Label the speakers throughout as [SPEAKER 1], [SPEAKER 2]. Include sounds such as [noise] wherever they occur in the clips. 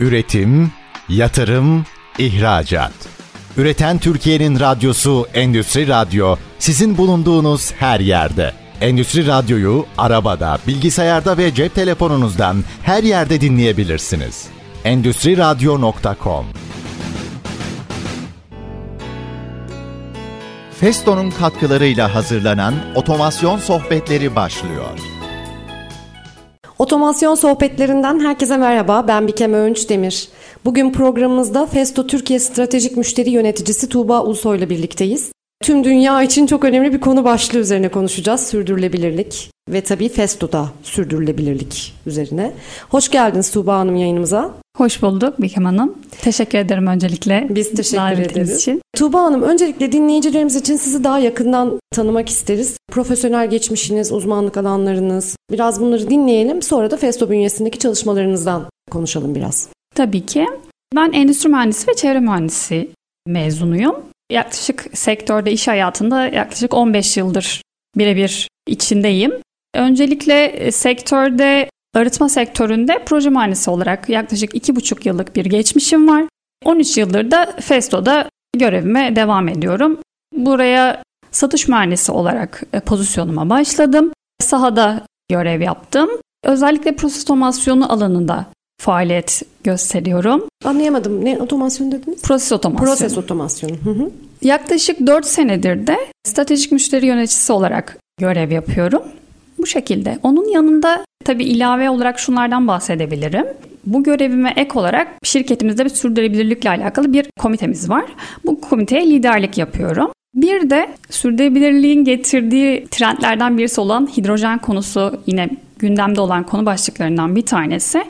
[SPEAKER 1] Üretim, yatırım, ihracat. Üreten Türkiye'nin radyosu Endüstri Radyo sizin bulunduğunuz her yerde. Endüstri Radyo'yu arabada, bilgisayarda ve cep telefonunuzdan her yerde dinleyebilirsiniz. Endüstri Radyo.com Festo'nun katkılarıyla hazırlanan otomasyon sohbetleri başlıyor.
[SPEAKER 2] Otomasyon sohbetlerinden herkese merhaba. Ben Bikem Öğünç Demir. Bugün programımızda Festo Türkiye Stratejik Müşteri Yöneticisi Tuğba Ulusoy ile birlikteyiz. Tüm dünya için çok önemli bir konu başlığı üzerine konuşacağız. Sürdürülebilirlik ve tabii Festo'da sürdürülebilirlik üzerine. Hoş geldiniz Tuğba Hanım yayınımıza.
[SPEAKER 3] Hoş bulduk Bikem Hanım. Teşekkür ederim öncelikle.
[SPEAKER 2] Biz teşekkür ederiz. Için. Tuğba Hanım öncelikle dinleyicilerimiz için sizi daha yakından tanımak isteriz. Profesyonel geçmişiniz, uzmanlık alanlarınız biraz bunları dinleyelim. Sonra da Festo bünyesindeki çalışmalarınızdan konuşalım biraz.
[SPEAKER 3] Tabii ki. Ben endüstri mühendisi ve çevre mühendisi mezunuyum. Yaklaşık sektörde, iş hayatında yaklaşık 15 yıldır birebir içindeyim. Öncelikle e, sektörde Arıtma sektöründe proje mühendisi olarak yaklaşık 2,5 yıllık bir geçmişim var. 13 yıldır da Festo'da görevime devam ediyorum. Buraya satış mühendisi olarak e, pozisyonuma başladım. Sahada görev yaptım. Özellikle proses otomasyonu alanında faaliyet gösteriyorum.
[SPEAKER 2] Anlayamadım. Ne otomasyon dediniz?
[SPEAKER 3] Proses otomasyonu.
[SPEAKER 2] Proses otomasyonu. Hı hı.
[SPEAKER 3] Yaklaşık 4 senedir de stratejik müşteri yöneticisi olarak görev yapıyorum. Bu şekilde. Onun yanında tabii ilave olarak şunlardan bahsedebilirim. Bu görevime ek olarak şirketimizde bir sürdürülebilirlikle alakalı bir komitemiz var. Bu komiteye liderlik yapıyorum. Bir de sürdürülebilirliğin getirdiği trendlerden birisi olan hidrojen konusu yine gündemde olan konu başlıklarından bir tanesi.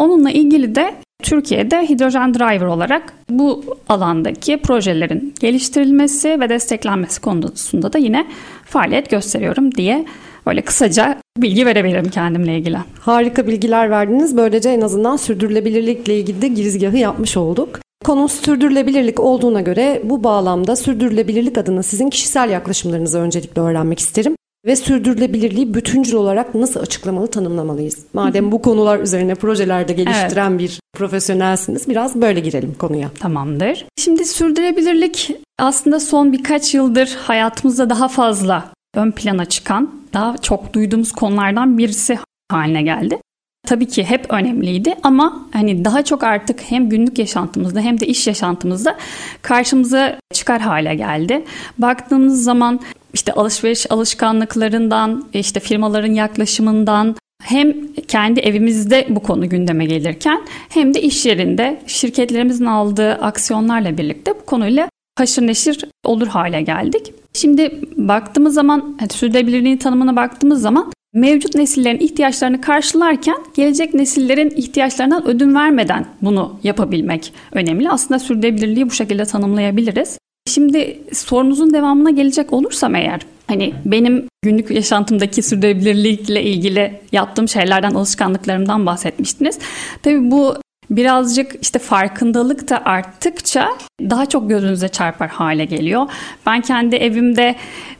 [SPEAKER 3] Onunla ilgili de Türkiye'de hidrojen driver olarak bu alandaki projelerin geliştirilmesi ve desteklenmesi konusunda da yine faaliyet gösteriyorum diye Böyle kısaca bilgi verebilirim kendimle ilgili.
[SPEAKER 2] Harika bilgiler verdiniz. Böylece en azından sürdürülebilirlikle ilgili de girizgahı yapmış olduk. Konumuz sürdürülebilirlik olduğuna göre bu bağlamda sürdürülebilirlik adına sizin kişisel yaklaşımlarınızı öncelikle öğrenmek isterim. Ve sürdürülebilirliği bütüncül olarak nasıl açıklamalı, tanımlamalıyız? Madem bu konular üzerine projelerde geliştiren evet. bir profesyonelsiniz, biraz böyle girelim konuya.
[SPEAKER 3] Tamamdır. Şimdi sürdürülebilirlik aslında son birkaç yıldır hayatımızda daha fazla ön plana çıkan, daha çok duyduğumuz konulardan birisi haline geldi. Tabii ki hep önemliydi ama hani daha çok artık hem günlük yaşantımızda hem de iş yaşantımızda karşımıza çıkar hale geldi. Baktığımız zaman işte alışveriş alışkanlıklarından, işte firmaların yaklaşımından hem kendi evimizde bu konu gündeme gelirken hem de iş yerinde şirketlerimizin aldığı aksiyonlarla birlikte bu konuyla haşır neşir olur hale geldik. Şimdi baktığımız zaman hani sürdürülebilirliğin tanımına baktığımız zaman mevcut nesillerin ihtiyaçlarını karşılarken gelecek nesillerin ihtiyaçlarından ödün vermeden bunu yapabilmek önemli. Aslında sürdürülebilirliği bu şekilde tanımlayabiliriz. Şimdi sorunuzun devamına gelecek olursam eğer hani benim günlük yaşantımdaki sürdürülebilirlikle ilgili yaptığım şeylerden, alışkanlıklarımdan bahsetmiştiniz. Tabii bu birazcık işte farkındalık da arttıkça daha çok gözünüze çarpar hale geliyor. Ben kendi evimde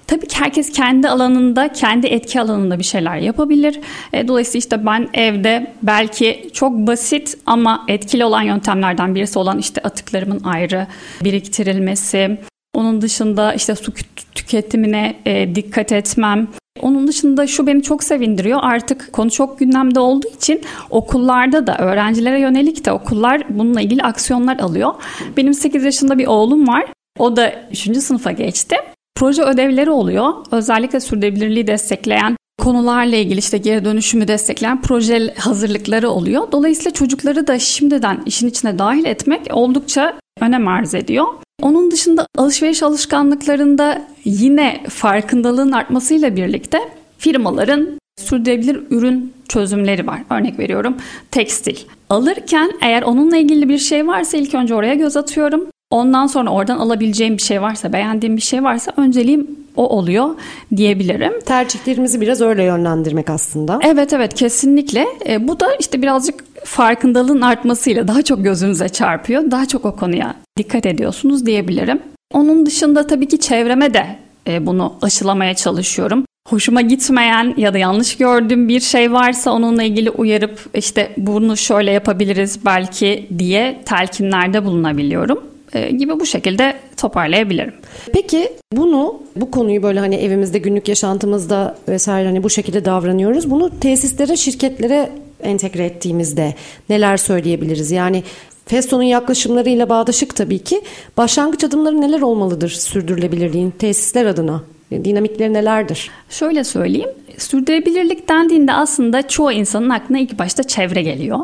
[SPEAKER 3] Tabii ki herkes kendi alanında, kendi etki alanında bir şeyler yapabilir. E, dolayısıyla işte ben evde belki çok basit ama etkili olan yöntemlerden birisi olan işte atıklarımın ayrı biriktirilmesi, onun dışında işte su tüketimine e, dikkat etmem, onun dışında şu beni çok sevindiriyor. Artık konu çok gündemde olduğu için okullarda da öğrencilere yönelik de okullar bununla ilgili aksiyonlar alıyor. Benim 8 yaşında bir oğlum var. O da 3. sınıfa geçti. Proje ödevleri oluyor. Özellikle sürdürülebilirliği destekleyen konularla ilgili işte geri dönüşümü destekleyen proje hazırlıkları oluyor. Dolayısıyla çocukları da şimdiden işin içine dahil etmek oldukça önem arz ediyor. Onun dışında alışveriş alışkanlıklarında yine farkındalığın artmasıyla birlikte firmaların sürdürülebilir ürün çözümleri var. Örnek veriyorum tekstil. Alırken eğer onunla ilgili bir şey varsa ilk önce oraya göz atıyorum. Ondan sonra oradan alabileceğim bir şey varsa, beğendiğim bir şey varsa önceliğim o oluyor diyebilirim.
[SPEAKER 2] Tercihlerimizi biraz öyle yönlendirmek aslında.
[SPEAKER 3] Evet evet kesinlikle. E, bu da işte birazcık farkındalığın artmasıyla daha çok gözünüze çarpıyor. Daha çok o konuya dikkat ediyorsunuz diyebilirim. Onun dışında tabii ki çevreme de e, bunu aşılamaya çalışıyorum. hoşuma gitmeyen ya da yanlış gördüğüm bir şey varsa onunla ilgili uyarıp işte bunu şöyle yapabiliriz belki diye telkinlerde bulunabiliyorum gibi bu şekilde toparlayabilirim.
[SPEAKER 2] Peki bunu bu konuyu böyle hani evimizde günlük yaşantımızda vesaire hani bu şekilde davranıyoruz. Bunu tesislere, şirketlere entegre ettiğimizde neler söyleyebiliriz? Yani Festo'nun yaklaşımlarıyla bağdaşık tabii ki. Başlangıç adımları neler olmalıdır sürdürülebilirliğin tesisler adına? Dinamikleri nelerdir?
[SPEAKER 3] Şöyle söyleyeyim. Sürdürülebilirlik dendiğinde aslında çoğu insanın aklına ilk başta çevre geliyor.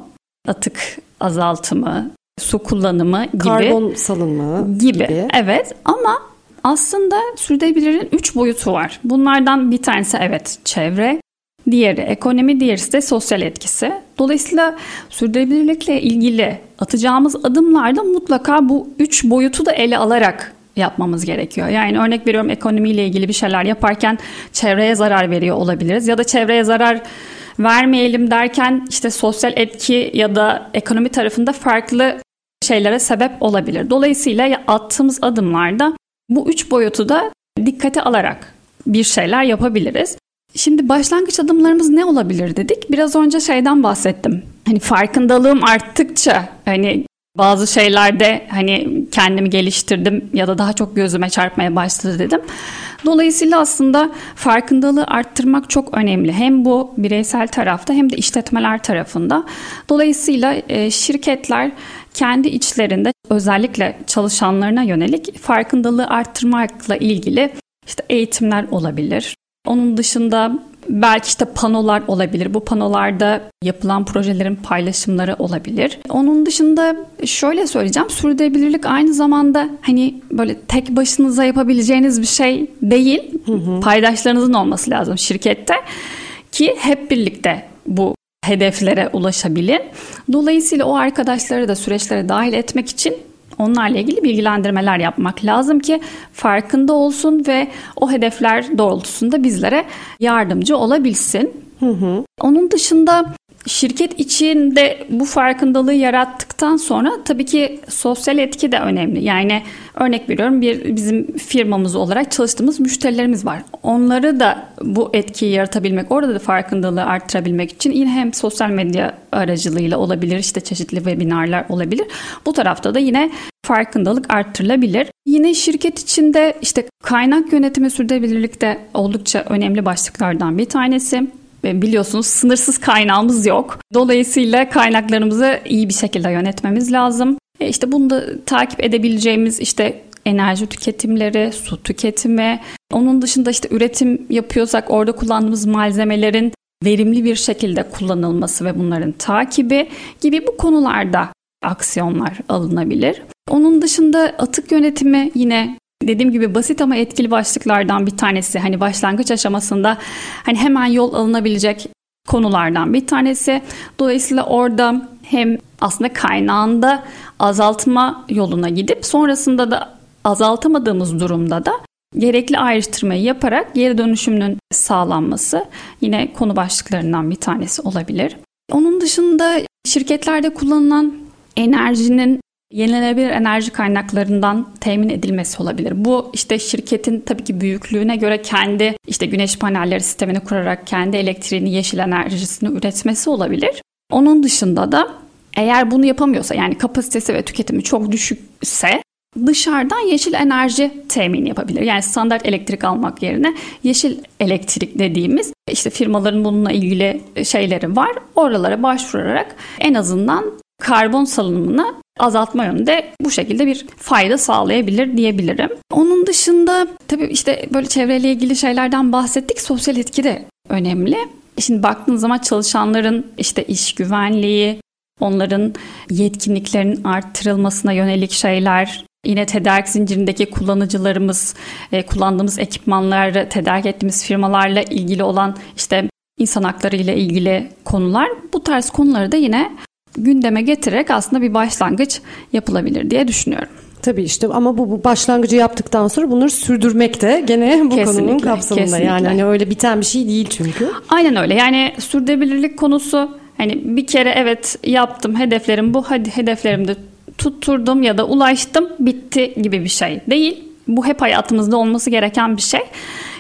[SPEAKER 3] Atık azaltımı, su kullanımı gibi.
[SPEAKER 2] Karbon salınımı gibi. gibi.
[SPEAKER 3] Evet ama aslında sürdürülebilirliğin üç boyutu var. Bunlardan bir tanesi evet çevre, diğeri ekonomi, diğeri de sosyal etkisi. Dolayısıyla sürdürülebilirlikle ilgili atacağımız adımlarda mutlaka bu üç boyutu da ele alarak yapmamız gerekiyor. Yani örnek veriyorum ekonomiyle ilgili bir şeyler yaparken çevreye zarar veriyor olabiliriz ya da çevreye zarar vermeyelim derken işte sosyal etki ya da ekonomi tarafında farklı şeylere sebep olabilir. Dolayısıyla attığımız adımlarda bu üç boyutu da dikkate alarak bir şeyler yapabiliriz. Şimdi başlangıç adımlarımız ne olabilir dedik. Biraz önce şeyden bahsettim. Hani farkındalığım arttıkça hani bazı şeylerde hani kendimi geliştirdim ya da daha çok gözüme çarpmaya başladı dedim. Dolayısıyla aslında farkındalığı arttırmak çok önemli. Hem bu bireysel tarafta hem de işletmeler tarafında. Dolayısıyla e, şirketler kendi içlerinde özellikle çalışanlarına yönelik farkındalığı arttırmakla ilgili işte eğitimler olabilir. Onun dışında belki işte panolar olabilir. Bu panolarda yapılan projelerin paylaşımları olabilir. Onun dışında şöyle söyleyeceğim. Sürdürülebilirlik aynı zamanda hani böyle tek başınıza yapabileceğiniz bir şey değil. Hı hı. Paydaşlarınızın olması lazım şirkette ki hep birlikte bu hedeflere ulaşabilin. Dolayısıyla o arkadaşları da süreçlere dahil etmek için onlarla ilgili bilgilendirmeler yapmak lazım ki farkında olsun ve o hedefler doğrultusunda bizlere yardımcı olabilsin. Hı hı. Onun dışında Şirket içinde bu farkındalığı yarattıktan sonra tabii ki sosyal etki de önemli. Yani örnek veriyorum bir bizim firmamız olarak çalıştığımız müşterilerimiz var. Onları da bu etkiyi yaratabilmek, orada da farkındalığı arttırabilmek için yine hem sosyal medya aracılığıyla olabilir, işte çeşitli webinarlar olabilir. Bu tarafta da yine farkındalık arttırılabilir. Yine şirket içinde işte kaynak yönetimi sürdürülebilirlik de oldukça önemli başlıklardan bir tanesi biliyorsunuz sınırsız kaynağımız yok. Dolayısıyla kaynaklarımızı iyi bir şekilde yönetmemiz lazım. E işte bunu da takip edebileceğimiz işte enerji tüketimleri, su tüketimi, onun dışında işte üretim yapıyorsak orada kullandığımız malzemelerin verimli bir şekilde kullanılması ve bunların takibi gibi bu konularda aksiyonlar alınabilir. Onun dışında atık yönetimi yine Dediğim gibi basit ama etkili başlıklardan bir tanesi. Hani başlangıç aşamasında hani hemen yol alınabilecek konulardan bir tanesi. Dolayısıyla orada hem aslında kaynağında azaltma yoluna gidip sonrasında da azaltamadığımız durumda da gerekli ayrıştırmayı yaparak geri dönüşümünün sağlanması yine konu başlıklarından bir tanesi olabilir. Onun dışında şirketlerde kullanılan enerjinin yenilenebilir enerji kaynaklarından temin edilmesi olabilir. Bu işte şirketin tabii ki büyüklüğüne göre kendi işte güneş panelleri sistemini kurarak kendi elektriğini, yeşil enerjisini üretmesi olabilir. Onun dışında da eğer bunu yapamıyorsa yani kapasitesi ve tüketimi çok düşükse dışarıdan yeşil enerji temin yapabilir. Yani standart elektrik almak yerine yeşil elektrik dediğimiz işte firmaların bununla ilgili şeyleri var. Oralara başvurarak en azından karbon salınımını azaltma yönünde bu şekilde bir fayda sağlayabilir diyebilirim. Onun dışında tabii işte böyle çevreyle ilgili şeylerden bahsettik. Sosyal etki de önemli. Şimdi baktığınız zaman çalışanların işte iş güvenliği, onların yetkinliklerinin arttırılmasına yönelik şeyler, yine tedarik zincirindeki kullanıcılarımız, e, kullandığımız ekipmanları tedarik ettiğimiz firmalarla ilgili olan işte insan hakları ile ilgili konular bu tarz konuları da yine gündeme getirerek aslında bir başlangıç yapılabilir diye düşünüyorum.
[SPEAKER 2] Tabii işte ama bu, bu başlangıcı yaptıktan sonra bunları sürdürmek de gene bu kesinlikle, konunun kapsamında. Kesinlikle. Yani hani öyle biten bir şey değil çünkü.
[SPEAKER 3] Aynen öyle. Yani sürdürülebilirlik konusu hani bir kere evet yaptım hedeflerim bu hadi hedeflerimde tutturdum ya da ulaştım bitti gibi bir şey değil. Bu hep hayatımızda olması gereken bir şey.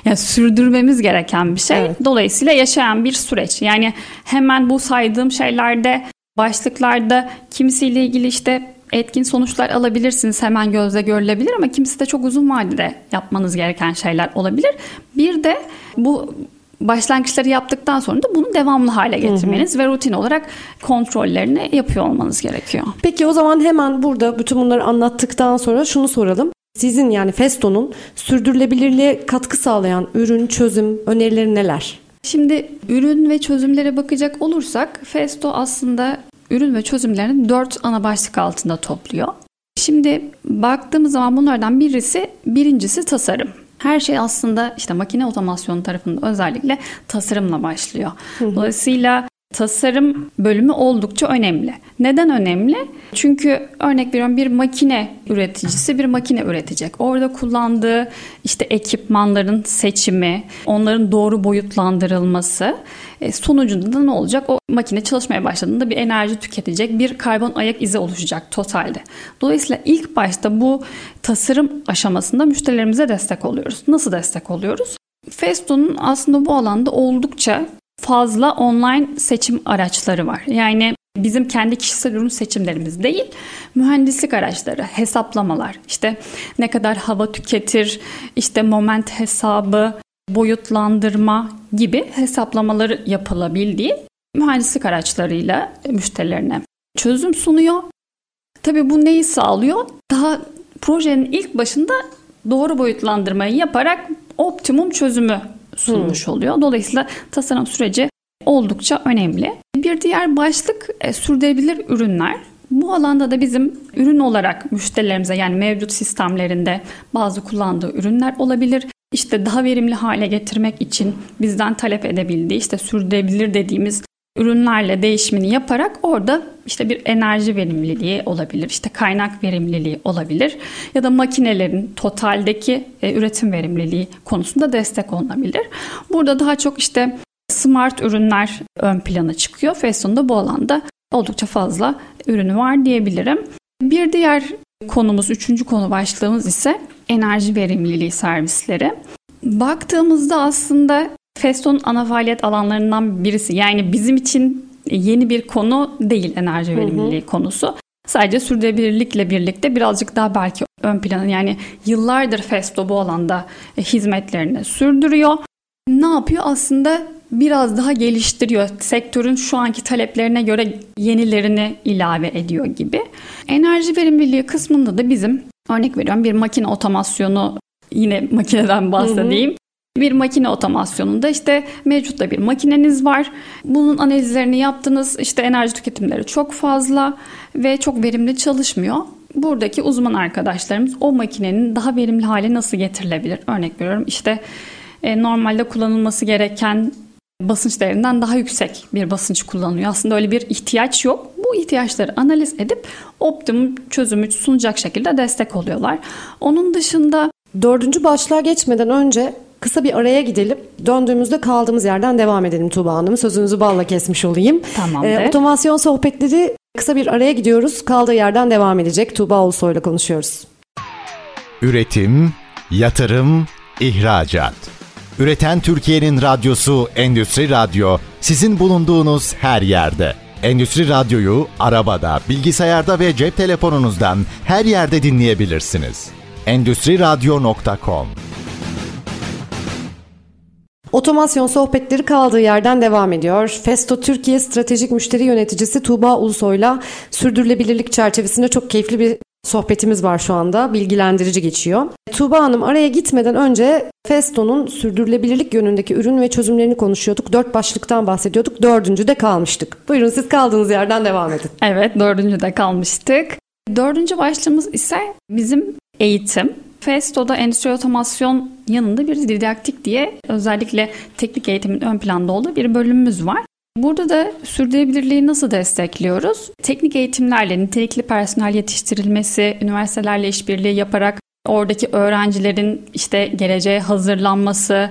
[SPEAKER 3] Yani sürdürmemiz gereken bir şey. Evet. Dolayısıyla yaşayan bir süreç. Yani hemen bu saydığım şeylerde başlıklarda kimisiyle ilgili işte etkin sonuçlar alabilirsiniz. Hemen gözle görülebilir ama kimisi de çok uzun vadede yapmanız gereken şeyler olabilir. Bir de bu başlangıçları yaptıktan sonra da bunu devamlı hale getirmeniz hı hı. ve rutin olarak kontrollerini yapıyor olmanız gerekiyor.
[SPEAKER 2] Peki o zaman hemen burada bütün bunları anlattıktan sonra şunu soralım. Sizin yani Festo'nun sürdürülebilirliğe katkı sağlayan ürün, çözüm önerileri neler?
[SPEAKER 3] Şimdi ürün ve çözümlere bakacak olursak Festo aslında ürün ve çözümlerini dört ana başlık altında topluyor. Şimdi baktığımız zaman bunlardan birisi birincisi tasarım. Her şey aslında işte makine otomasyonu tarafında özellikle tasarımla başlıyor. Dolayısıyla tasarım bölümü oldukça önemli. Neden önemli? Çünkü örnek veriyorum bir makine üreticisi bir makine üretecek. Orada kullandığı işte ekipmanların seçimi, onların doğru boyutlandırılması e, sonucunda da ne olacak? O makine çalışmaya başladığında bir enerji tüketecek, bir karbon ayak izi oluşacak totalde. Dolayısıyla ilk başta bu tasarım aşamasında müşterilerimize destek oluyoruz. Nasıl destek oluyoruz? Festo'nun aslında bu alanda oldukça fazla online seçim araçları var. Yani bizim kendi kişisel ürün seçimlerimiz değil, mühendislik araçları, hesaplamalar, işte ne kadar hava tüketir, işte moment hesabı, boyutlandırma gibi hesaplamaları yapılabildiği mühendislik araçlarıyla müşterilerine çözüm sunuyor. Tabii bu neyi sağlıyor? Daha projenin ilk başında doğru boyutlandırmayı yaparak optimum çözümü sunmuş hmm. oluyor. Dolayısıyla tasarım süreci oldukça önemli. Bir diğer başlık e, sürdürülebilir ürünler. Bu alanda da bizim ürün olarak müşterilerimize yani mevcut sistemlerinde bazı kullandığı ürünler olabilir. İşte daha verimli hale getirmek için bizden talep edebildiği işte sürdürülebilir dediğimiz ürünlerle değişimini yaparak orada işte bir enerji verimliliği olabilir, işte kaynak verimliliği olabilir ya da makinelerin totaldeki e, üretim verimliliği konusunda destek olunabilir. Burada daha çok işte smart ürünler ön plana çıkıyor. Fashion'da bu alanda oldukça fazla ürünü var diyebilirim. Bir diğer konumuz, üçüncü konu başlığımız ise enerji verimliliği servisleri. Baktığımızda aslında Feston ana faaliyet alanlarından birisi. Yani bizim için yeni bir konu değil enerji verimliliği hı hı. konusu. Sadece sürdürülebilirlikle birlikte birazcık daha belki ön plana yani yıllardır Festo bu alanda hizmetlerini sürdürüyor. Ne yapıyor? Aslında biraz daha geliştiriyor. Sektörün şu anki taleplerine göre yenilerini ilave ediyor gibi. Enerji verimliliği kısmında da bizim örnek veriyorum bir makine otomasyonu yine makineden bahsedeyim. Hı hı. Bir makine otomasyonunda işte mevcutta bir makineniz var. Bunun analizlerini yaptınız. İşte enerji tüketimleri çok fazla ve çok verimli çalışmıyor. Buradaki uzman arkadaşlarımız o makinenin daha verimli hale nasıl getirilebilir? Örnek veriyorum işte e, normalde kullanılması gereken basınç değerinden daha yüksek bir basınç kullanılıyor. Aslında öyle bir ihtiyaç yok. Bu ihtiyaçları analiz edip optimum çözümü sunacak şekilde destek oluyorlar. Onun dışında
[SPEAKER 2] dördüncü başlığa geçmeden önce kısa bir araya gidelim. Döndüğümüzde kaldığımız yerden devam edelim Tuğba Hanım. Sözünüzü balla kesmiş olayım.
[SPEAKER 3] Tamamdır. Ee,
[SPEAKER 2] otomasyon sohbetleri kısa bir araya gidiyoruz. Kaldığı yerden devam edecek. Tuğba Ulusoy ile konuşuyoruz.
[SPEAKER 1] Üretim, yatırım, ihracat. Üreten Türkiye'nin radyosu Endüstri Radyo sizin bulunduğunuz her yerde. Endüstri Radyo'yu arabada, bilgisayarda ve cep telefonunuzdan her yerde dinleyebilirsiniz. Endüstri Radyo.com
[SPEAKER 2] Otomasyon sohbetleri kaldığı yerden devam ediyor. Festo Türkiye Stratejik Müşteri Yöneticisi Tuğba Ulusoy'la sürdürülebilirlik çerçevesinde çok keyifli bir sohbetimiz var şu anda. Bilgilendirici geçiyor. Tuğba Hanım araya gitmeden önce Festo'nun sürdürülebilirlik yönündeki ürün ve çözümlerini konuşuyorduk. Dört başlıktan bahsediyorduk. Dördüncü de kalmıştık. Buyurun siz kaldığınız yerden devam edin.
[SPEAKER 3] Evet dördüncü de kalmıştık. Dördüncü başlığımız ise bizim eğitim. Festo'da endüstri otomasyon yanında bir didaktik diye özellikle teknik eğitimin ön planda olduğu bir bölümümüz var. Burada da sürdürülebilirliği nasıl destekliyoruz? Teknik eğitimlerle nitelikli personel yetiştirilmesi, üniversitelerle işbirliği yaparak oradaki öğrencilerin işte geleceğe hazırlanması,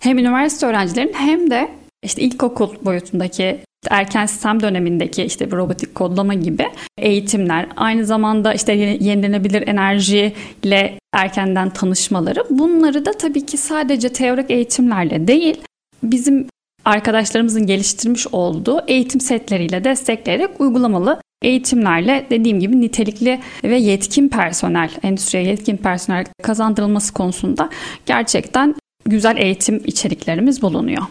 [SPEAKER 3] hem üniversite öğrencilerin hem de işte ilkokul boyutundaki erken sistem dönemindeki işte bir robotik kodlama gibi eğitimler, aynı zamanda işte yenilenebilir enerjiyle erkenden tanışmaları. Bunları da tabii ki sadece teorik eğitimlerle değil bizim arkadaşlarımızın geliştirmiş olduğu eğitim setleriyle destekleyerek uygulamalı eğitimlerle dediğim gibi nitelikli ve yetkin personel, endüstriye yetkin personel kazandırılması konusunda gerçekten güzel eğitim içeriklerimiz bulunuyor.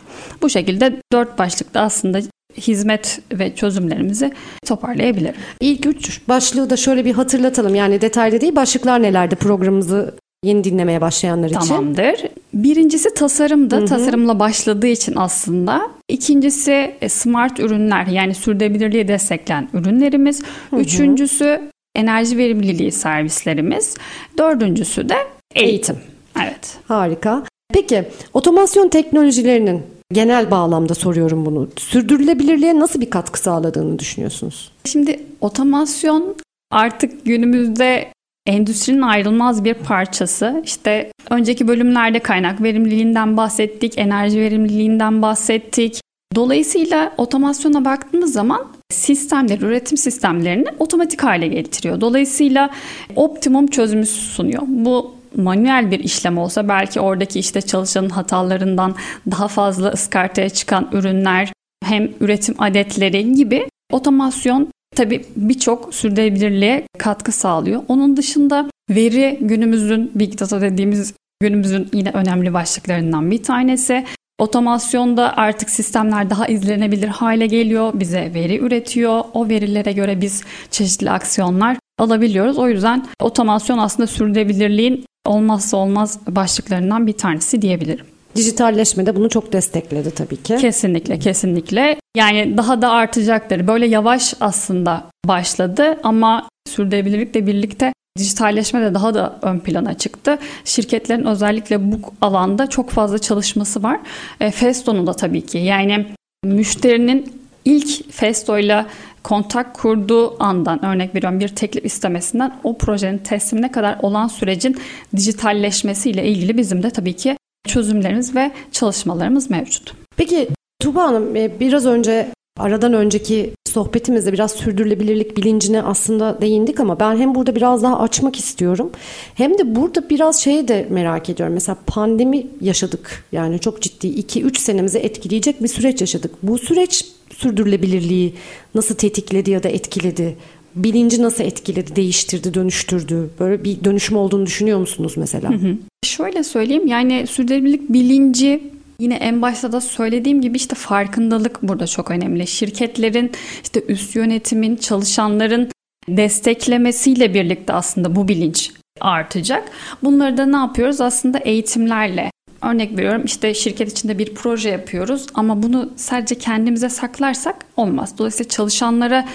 [SPEAKER 3] Bu şekilde dört başlıkta aslında hizmet ve çözümlerimizi toparlayabilirim.
[SPEAKER 2] İlk üç başlığı da şöyle bir hatırlatalım. Yani detaylı değil başlıklar nelerdi programımızı yeni dinlemeye başlayanlar için?
[SPEAKER 3] Tamamdır. Birincisi tasarımdı. Hı-hı. Tasarımla başladığı için aslında. İkincisi e, smart ürünler yani sürdürülebilirliği destekleyen ürünlerimiz. Hı-hı. Üçüncüsü enerji verimliliği servislerimiz. Dördüncüsü de eğitim. Evet.
[SPEAKER 2] Harika. Peki otomasyon teknolojilerinin genel bağlamda soruyorum bunu. Sürdürülebilirliğe nasıl bir katkı sağladığını düşünüyorsunuz?
[SPEAKER 3] Şimdi otomasyon artık günümüzde endüstrinin ayrılmaz bir parçası. İşte önceki bölümlerde kaynak verimliliğinden bahsettik, enerji verimliliğinden bahsettik. Dolayısıyla otomasyona baktığımız zaman sistemler, üretim sistemlerini otomatik hale getiriyor. Dolayısıyla optimum çözümü sunuyor. Bu manuel bir işlem olsa belki oradaki işte çalışanın hatalarından daha fazla ıskartaya çıkan ürünler hem üretim adetleri gibi otomasyon tabii birçok sürdürülebilirliğe katkı sağlıyor. Onun dışında veri günümüzün big data dediğimiz günümüzün yine önemli başlıklarından bir tanesi. Otomasyonda artık sistemler daha izlenebilir hale geliyor. Bize veri üretiyor. O verilere göre biz çeşitli aksiyonlar alabiliyoruz. O yüzden otomasyon aslında sürdürülebilirliğin olmazsa olmaz başlıklarından bir tanesi diyebilirim.
[SPEAKER 2] Dijitalleşme de bunu çok destekledi tabii ki.
[SPEAKER 3] Kesinlikle, kesinlikle. Yani daha da artacaktır. Böyle yavaş aslında başladı ama sürdürülebilirlikle birlikte dijitalleşme de daha da ön plana çıktı. Şirketlerin özellikle bu alanda çok fazla çalışması var. E, Festo'nun da tabii ki. Yani müşterinin ilk Festo ile kontak kurduğu andan örnek veriyorum bir teklif istemesinden o projenin teslimine kadar olan sürecin dijitalleşmesiyle ilgili bizim de tabii ki çözümlerimiz ve çalışmalarımız mevcut.
[SPEAKER 2] Peki Tuba Hanım e, biraz önce aradan önceki sohbetimizde biraz sürdürülebilirlik bilincine aslında değindik ama ben hem burada biraz daha açmak istiyorum hem de burada biraz şeyi de merak ediyorum. Mesela pandemi yaşadık yani çok ciddi 2-3 senemizi etkileyecek bir süreç yaşadık. Bu süreç sürdürülebilirliği nasıl tetikledi ya da etkiledi? Bilinci nasıl etkiledi, değiştirdi, dönüştürdü? Böyle bir dönüşüm olduğunu düşünüyor musunuz mesela? Hı hı.
[SPEAKER 3] Şöyle söyleyeyim yani sürdürülebilirlik bilinci Yine en başta da söylediğim gibi işte farkındalık burada çok önemli. Şirketlerin, işte üst yönetimin, çalışanların desteklemesiyle birlikte aslında bu bilinç artacak. Bunları da ne yapıyoruz? Aslında eğitimlerle. Örnek veriyorum işte şirket içinde bir proje yapıyoruz ama bunu sadece kendimize saklarsak olmaz. Dolayısıyla çalışanlara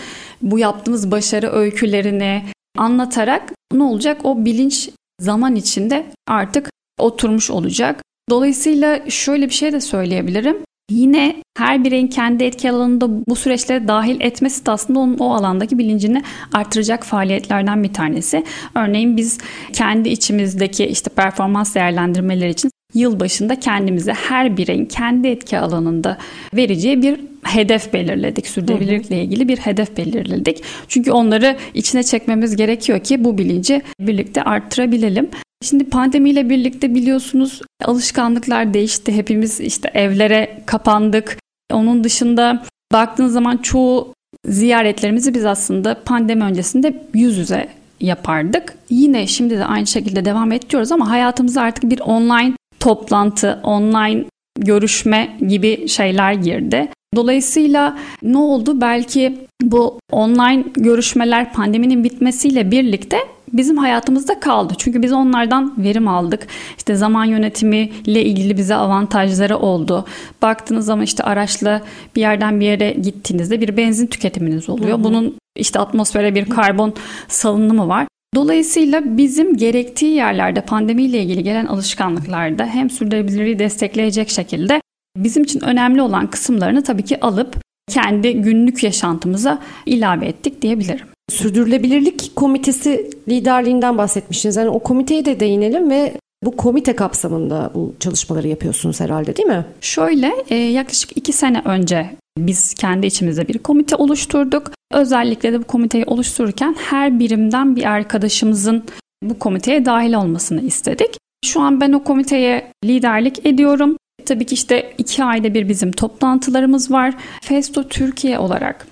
[SPEAKER 3] bu yaptığımız başarı öykülerini anlatarak ne olacak? O bilinç zaman içinde artık oturmuş olacak. Dolayısıyla şöyle bir şey de söyleyebilirim. Yine her bireyin kendi etki alanında bu süreçlere dahil etmesi de aslında onun o alandaki bilincini artıracak faaliyetlerden bir tanesi. Örneğin biz kendi içimizdeki işte performans değerlendirmeleri için yıl başında kendimize her bireyin kendi etki alanında vereceği bir hedef belirledik. Sürdürülebilirlikle ilgili bir hedef belirledik. Çünkü onları içine çekmemiz gerekiyor ki bu bilinci birlikte arttırabilelim. Şimdi pandemiyle birlikte biliyorsunuz alışkanlıklar değişti. Hepimiz işte evlere kapandık. Onun dışında baktığınız zaman çoğu ziyaretlerimizi biz aslında pandemi öncesinde yüz yüze yapardık. Yine şimdi de aynı şekilde devam ediyoruz ama hayatımıza artık bir online toplantı, online görüşme gibi şeyler girdi. Dolayısıyla ne oldu? Belki bu online görüşmeler pandeminin bitmesiyle birlikte bizim hayatımızda kaldı. Çünkü biz onlardan verim aldık. İşte zaman yönetimi ile ilgili bize avantajları oldu. Baktığınız zaman işte araçla bir yerden bir yere gittiğinizde bir benzin tüketiminiz oluyor. Hı hı. Bunun işte atmosfere bir karbon salınımı var. Dolayısıyla bizim gerektiği yerlerde pandemiyle ilgili gelen alışkanlıklarda hem sürdürülebilirliği destekleyecek şekilde bizim için önemli olan kısımlarını tabii ki alıp kendi günlük yaşantımıza ilave ettik diyebilirim.
[SPEAKER 2] Sürdürülebilirlik Komitesi liderliğinden bahsetmiştiniz. Yani o komiteye de değinelim ve bu komite kapsamında bu çalışmaları yapıyorsunuz herhalde değil mi?
[SPEAKER 3] Şöyle e, yaklaşık iki sene önce biz kendi içimizde bir komite oluşturduk. Özellikle de bu komiteyi oluştururken her birimden bir arkadaşımızın bu komiteye dahil olmasını istedik. Şu an ben o komiteye liderlik ediyorum. Tabii ki işte iki ayda bir bizim toplantılarımız var. Festo Türkiye olarak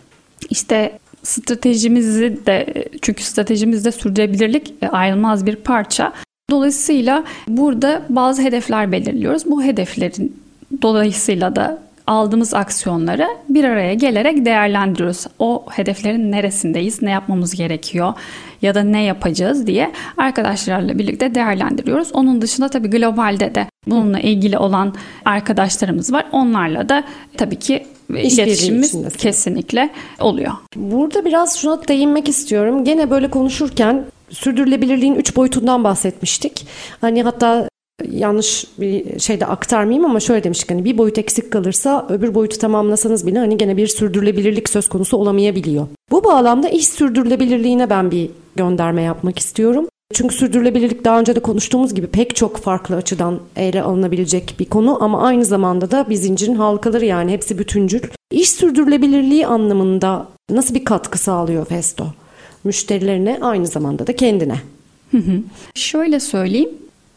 [SPEAKER 3] işte stratejimizi de çünkü stratejimizde sürdürülebilirlik e, ayrılmaz bir parça. Dolayısıyla burada bazı hedefler belirliyoruz. Bu hedeflerin dolayısıyla da aldığımız aksiyonları bir araya gelerek değerlendiriyoruz. O hedeflerin neresindeyiz, ne yapmamız gerekiyor ya da ne yapacağız diye arkadaşlarla birlikte değerlendiriyoruz. Onun dışında tabii globalde de bununla ilgili olan arkadaşlarımız var. Onlarla da tabii ki iletişimimiz kesinlikle oluyor.
[SPEAKER 2] Burada biraz şuna değinmek istiyorum. Gene böyle konuşurken sürdürülebilirliğin üç boyutundan bahsetmiştik. Hani hatta yanlış bir şeyde aktarmayayım ama şöyle demiştik hani bir boyut eksik kalırsa öbür boyutu tamamlasanız bile hani gene bir sürdürülebilirlik söz konusu olamayabiliyor. Bu bağlamda iş sürdürülebilirliğine ben bir gönderme yapmak istiyorum. Çünkü sürdürülebilirlik daha önce de konuştuğumuz gibi pek çok farklı açıdan ele alınabilecek bir konu ama aynı zamanda da bir zincirin halkaları yani hepsi bütüncül. İş sürdürülebilirliği anlamında nasıl bir katkı sağlıyor Festo? Müşterilerine aynı zamanda da kendine.
[SPEAKER 3] Hı hı. Şöyle söyleyeyim.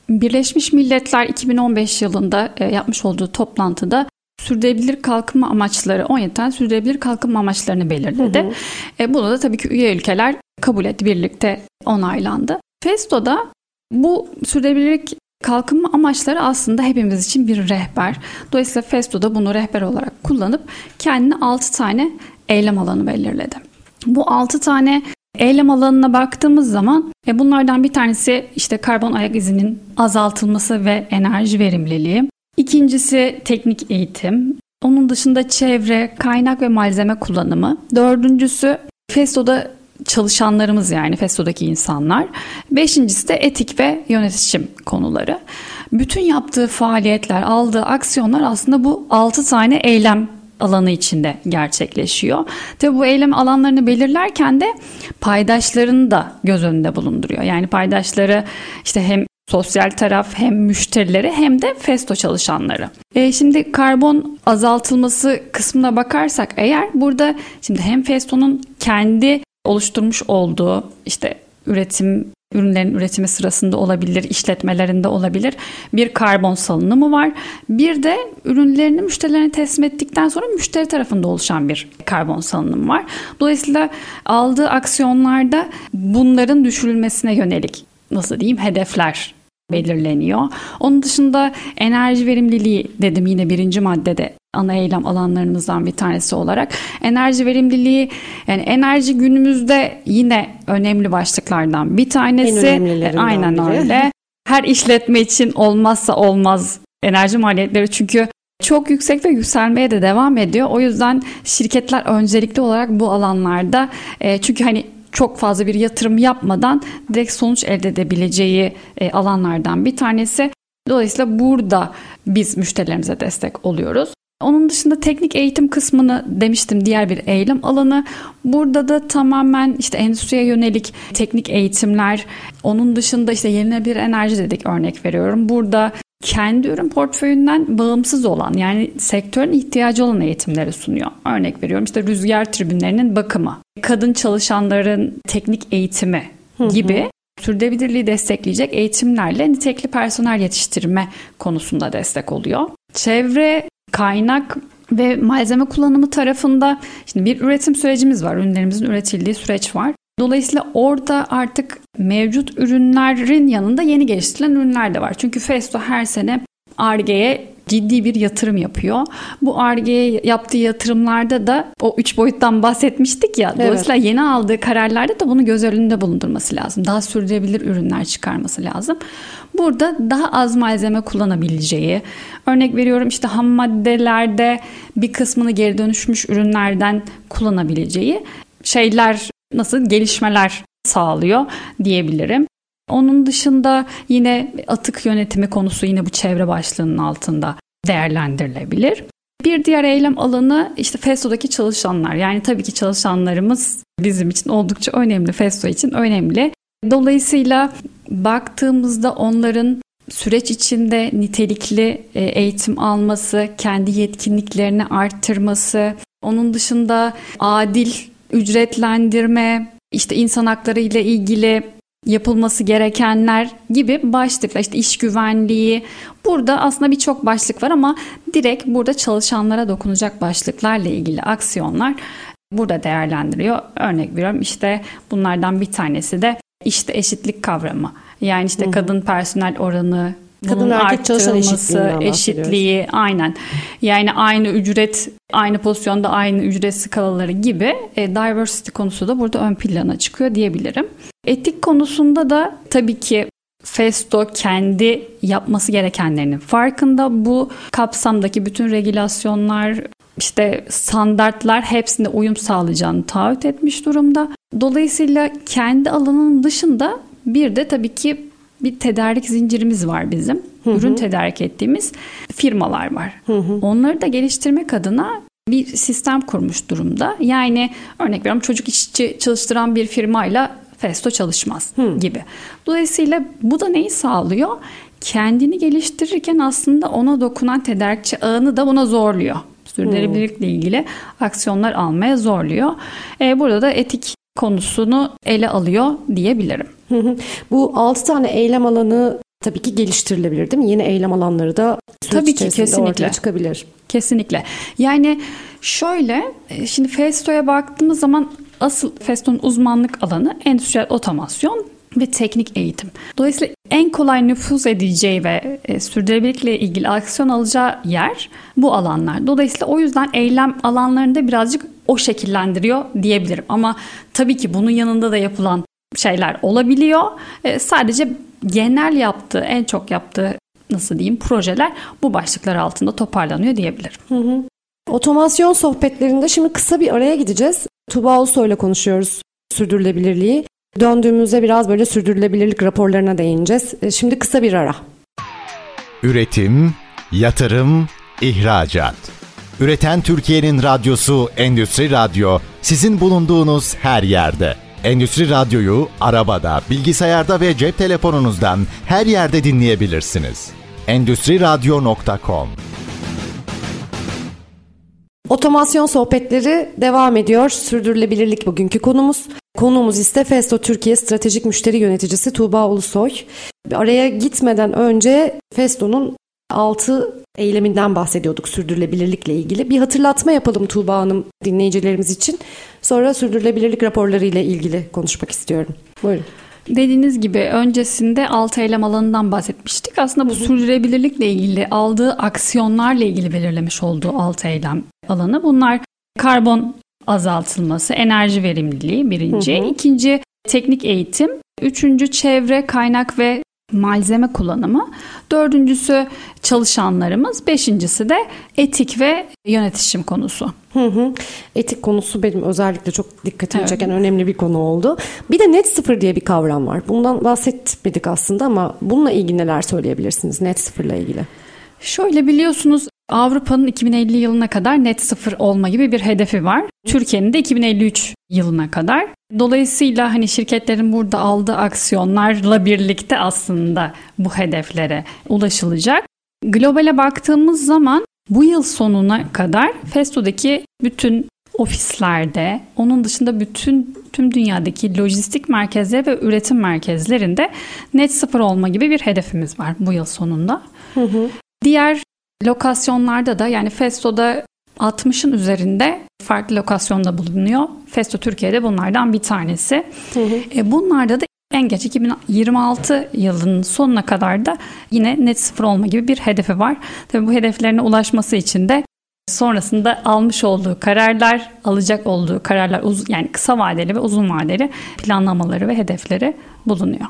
[SPEAKER 3] Birleşmiş Milletler 2015 yılında e, yapmış olduğu toplantıda sürdürülebilir kalkınma amaçları 17 tane sürdürülebilir kalkınma amaçlarını belirledi. Hı hı. E, bunu da tabii ki üye ülkeler kabul etti birlikte onaylandı. Festo'da bu sürdürülebilirlik kalkınma amaçları aslında hepimiz için bir rehber. Dolayısıyla Festo'da bunu rehber olarak kullanıp kendine 6 tane eylem alanı belirledi. Bu 6 tane eylem alanına baktığımız zaman e, bunlardan bir tanesi işte karbon ayak izinin azaltılması ve enerji verimliliği. İkincisi teknik eğitim. Onun dışında çevre, kaynak ve malzeme kullanımı. Dördüncüsü Festo'da çalışanlarımız yani Festo'daki insanlar. Beşincisi de etik ve yönetişim konuları. Bütün yaptığı faaliyetler, aldığı aksiyonlar aslında bu altı tane eylem alanı içinde gerçekleşiyor. Tabi bu eylem alanlarını belirlerken de paydaşlarını da göz önünde bulunduruyor. Yani paydaşları işte hem sosyal taraf hem müşterileri hem de Festo çalışanları. E şimdi karbon azaltılması kısmına bakarsak eğer burada şimdi hem Festo'nun kendi oluşturmuş olduğu işte üretim ürünlerin üretimi sırasında olabilir, işletmelerinde olabilir. Bir karbon salınımı var. Bir de ürünlerini müşterilerine teslim ettikten sonra müşteri tarafında oluşan bir karbon salınımı var. Dolayısıyla aldığı aksiyonlarda bunların düşürülmesine yönelik nasıl diyeyim hedefler belirleniyor. Onun dışında enerji verimliliği dedim yine birinci maddede ana eylem alanlarımızdan bir tanesi olarak. Enerji verimliliği yani enerji günümüzde yine önemli başlıklardan bir tanesi.
[SPEAKER 2] En
[SPEAKER 3] Aynen
[SPEAKER 2] biri.
[SPEAKER 3] öyle. Her işletme için olmazsa olmaz enerji maliyetleri çünkü çok yüksek ve yükselmeye de devam ediyor. O yüzden şirketler öncelikli olarak bu alanlarda e, çünkü hani çok fazla bir yatırım yapmadan direkt sonuç elde edebileceği e, alanlardan bir tanesi. Dolayısıyla burada biz müşterilerimize destek oluyoruz. Onun dışında teknik eğitim kısmını demiştim diğer bir eylem alanı. Burada da tamamen işte endüstriye yönelik teknik eğitimler. Onun dışında işte yenilenebilir enerji dedik örnek veriyorum. Burada kendi ürün portföyünden bağımsız olan yani sektörün ihtiyacı olan eğitimleri sunuyor. Örnek veriyorum işte rüzgar tribünlerinin bakımı, kadın çalışanların teknik eğitimi gibi sürdürülebilirliği destekleyecek eğitimlerle nitekli personel yetiştirme konusunda destek oluyor. Çevre, kaynak ve malzeme kullanımı tarafında şimdi bir üretim sürecimiz var. Ürünlerimizin üretildiği süreç var. Dolayısıyla orada artık mevcut ürünlerin yanında yeni geliştirilen ürünler de var. Çünkü Festo her sene Arge'ye ciddi bir yatırım yapıyor. Bu Arge'ye yaptığı yatırımlarda da o üç boyuttan bahsetmiştik ya.
[SPEAKER 2] Evet.
[SPEAKER 3] Dolayısıyla yeni aldığı kararlarda da bunu göz önünde bulundurması lazım. Daha sürdürülebilir ürünler çıkarması lazım. Burada daha az malzeme kullanabileceği, örnek veriyorum işte ham maddelerde bir kısmını geri dönüşmüş ürünlerden kullanabileceği şeyler nasıl gelişmeler sağlıyor diyebilirim. Onun dışında yine atık yönetimi konusu yine bu çevre başlığının altında değerlendirilebilir. Bir diğer eylem alanı işte Festo'daki çalışanlar. Yani tabii ki çalışanlarımız bizim için oldukça önemli, Festo için önemli. Dolayısıyla baktığımızda onların süreç içinde nitelikli e, eğitim alması, kendi yetkinliklerini arttırması, Onun dışında adil ücretlendirme, işte insan hakları ile ilgili yapılması gerekenler gibi başlıklar işte iş güvenliği burada aslında birçok başlık var ama direkt burada çalışanlara dokunacak başlıklarla ilgili aksiyonlar burada değerlendiriyor. Örnek veriyorum işte bunlardan bir tanesi de işte eşitlik kavramı. Yani işte Hı-hı. kadın personel oranı
[SPEAKER 2] Kadın erkek çalışan eşitliği,
[SPEAKER 3] eşitliği aynen. Yani aynı ücret, aynı pozisyonda aynı ücret skalaları gibi e, diversity konusu da burada ön plana çıkıyor diyebilirim. Etik konusunda da tabii ki Festo kendi yapması gerekenlerinin farkında. Bu kapsamdaki bütün regülasyonlar, işte standartlar hepsinde uyum sağlayacağını taahhüt etmiş durumda. Dolayısıyla kendi alanının dışında bir de tabii ki bir tedarik zincirimiz var bizim. Hı hı. Ürün tedarik ettiğimiz firmalar var. Hı hı. Onları da geliştirmek adına bir sistem kurmuş durumda. Yani örnek veriyorum çocuk işçi çalıştıran bir firmayla Festo çalışmaz Hı. gibi. Dolayısıyla bu da neyi sağlıyor? Kendini geliştirirken aslında ona dokunan tedarikçi ağını da buna zorluyor. Sürdürülebilirlikle ilgili aksiyonlar almaya zorluyor. Ee, burada da etik konusunu ele alıyor diyebilirim.
[SPEAKER 2] Bu 6 tane eylem alanı tabii ki geliştirilebilir değil mi? Yeni eylem alanları da
[SPEAKER 3] tabii ki kesinlikle
[SPEAKER 2] çıkabilir.
[SPEAKER 3] Kesinlikle. Yani şöyle e, şimdi Festo'ya baktığımız zaman asıl Festo'nun uzmanlık alanı endüstriyel otomasyon ve teknik eğitim. Dolayısıyla en kolay nüfuz edeceği ve e, sürdürülebilirlikle ilgili aksiyon alacağı yer bu alanlar. Dolayısıyla o yüzden eylem alanlarında birazcık o şekillendiriyor diyebilirim. Ama tabii ki bunun yanında da yapılan şeyler olabiliyor. E, sadece genel yaptığı, en çok yaptığı nasıl diyeyim projeler bu başlıklar altında toparlanıyor diyebilirim. Hı hı.
[SPEAKER 2] Otomasyon sohbetlerinde şimdi kısa bir araya gideceğiz. Tuba Ulusoy ile konuşuyoruz sürdürülebilirliği. Döndüğümüzde biraz böyle sürdürülebilirlik raporlarına değineceğiz. E, şimdi kısa bir ara.
[SPEAKER 1] Üretim, yatırım, ihracat. Üreten Türkiye'nin radyosu Endüstri Radyo sizin bulunduğunuz her yerde. Endüstri Radyo'yu arabada, bilgisayarda ve cep telefonunuzdan her yerde dinleyebilirsiniz. Endüstri Radyo.com
[SPEAKER 2] Otomasyon sohbetleri devam ediyor. Sürdürülebilirlik bugünkü konumuz. Konuğumuz ise Festo Türkiye Stratejik Müşteri Yöneticisi Tuğba Ulusoy. Araya gitmeden önce Festo'nun 6 eyleminden bahsediyorduk sürdürülebilirlikle ilgili. Bir hatırlatma yapalım Tuğba Hanım dinleyicilerimiz için. Sonra sürdürülebilirlik raporları ile ilgili konuşmak istiyorum. Buyurun.
[SPEAKER 3] Dediğiniz gibi öncesinde 6 eylem alanından bahsetmiştik. Aslında bu sürdürülebilirlikle ilgili aldığı aksiyonlarla ilgili belirlemiş olduğu 6 eylem alanı. Bunlar karbon azaltılması, enerji verimliliği birinci. Hı hı. İkinci teknik eğitim. Üçüncü çevre, kaynak ve malzeme kullanımı. Dördüncüsü çalışanlarımız. Beşincisi de etik ve yönetişim konusu.
[SPEAKER 2] Hı hı. Etik konusu benim özellikle çok dikkatimi evet. çeken önemli bir konu oldu. Bir de net sıfır diye bir kavram var. Bundan bahsetmedik aslında ama bununla ilgili neler söyleyebilirsiniz net sıfırla ilgili?
[SPEAKER 3] Şöyle biliyorsunuz Avrupa'nın 2050 yılına kadar net sıfır olma gibi bir hedefi var. Türkiye'nin de 2053 yılına kadar. Dolayısıyla hani şirketlerin burada aldığı aksiyonlarla birlikte aslında bu hedeflere ulaşılacak. Globale baktığımız zaman bu yıl sonuna kadar Festo'daki bütün ofislerde, onun dışında bütün tüm dünyadaki lojistik merkezleri ve üretim merkezlerinde net sıfır olma gibi bir hedefimiz var bu yıl sonunda. Hı hı. Diğer lokasyonlarda da yani Festo'da 60'ın üzerinde farklı lokasyonda bulunuyor. Festo Türkiye'de bunlardan bir tanesi. Hı hı. E, bunlarda da en geç 2026 yılının sonuna kadar da yine net sıfır olma gibi bir hedefi var. Tabii bu hedeflerine ulaşması için de sonrasında almış olduğu kararlar, alacak olduğu kararlar yani kısa vadeli ve uzun vadeli planlamaları ve hedefleri bulunuyor.